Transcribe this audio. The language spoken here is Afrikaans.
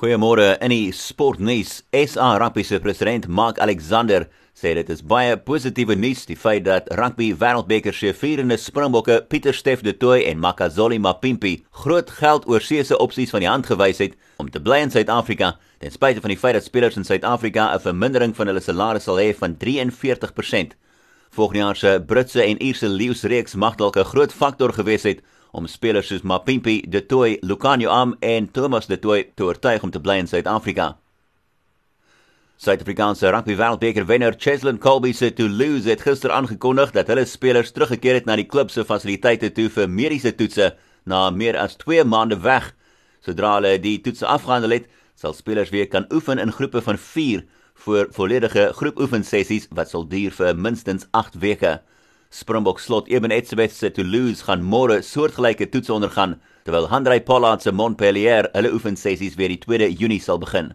Goeiemôre in die sportnuus. SA Rugby se president Mark Alexander sê dit is baie positiewe nuus die feit dat rugby wêreldbeker se vierende Springbokke Pieter Steff de Tooi en Makazole Mapimpi groot geld oorseese opsies van die hand gewys het om te bly in Suid-Afrika ten spyte van die feit dat spelers in Suid-Afrika 'n vermindering van hulle salaris sal hê van 43%. Volgende jaar se Britse en Ierse leeu's mag dalk 'n groot faktor gewees het om spelers soos Mapimpi, De Toey, Lucanio Am en Thomas De Toey te oortuig om te bly in Suid-Afrika. Suid-Afrikaanse rugby wêreldbeker wenner Cheslin Colby se Toulouse het gister aangekondig dat hulle spelers teruggekeer het na die klub se fasiliteite toe vir mediese toetse na meer as 2 maande weg. Sodra hulle die toetse afgehandel het, sal spelers weer kan oefen in groepe van 4 vir volledige groepoefensessies wat sal duur vir minstens 8 weke. Springbok slot Eben Etzebeth se Toulouse gaan môre soortgelyke toetse ondergaan terwyl Handrey Pollard se Montpellier hulle oefensessies weer die 2de Junie sal begin.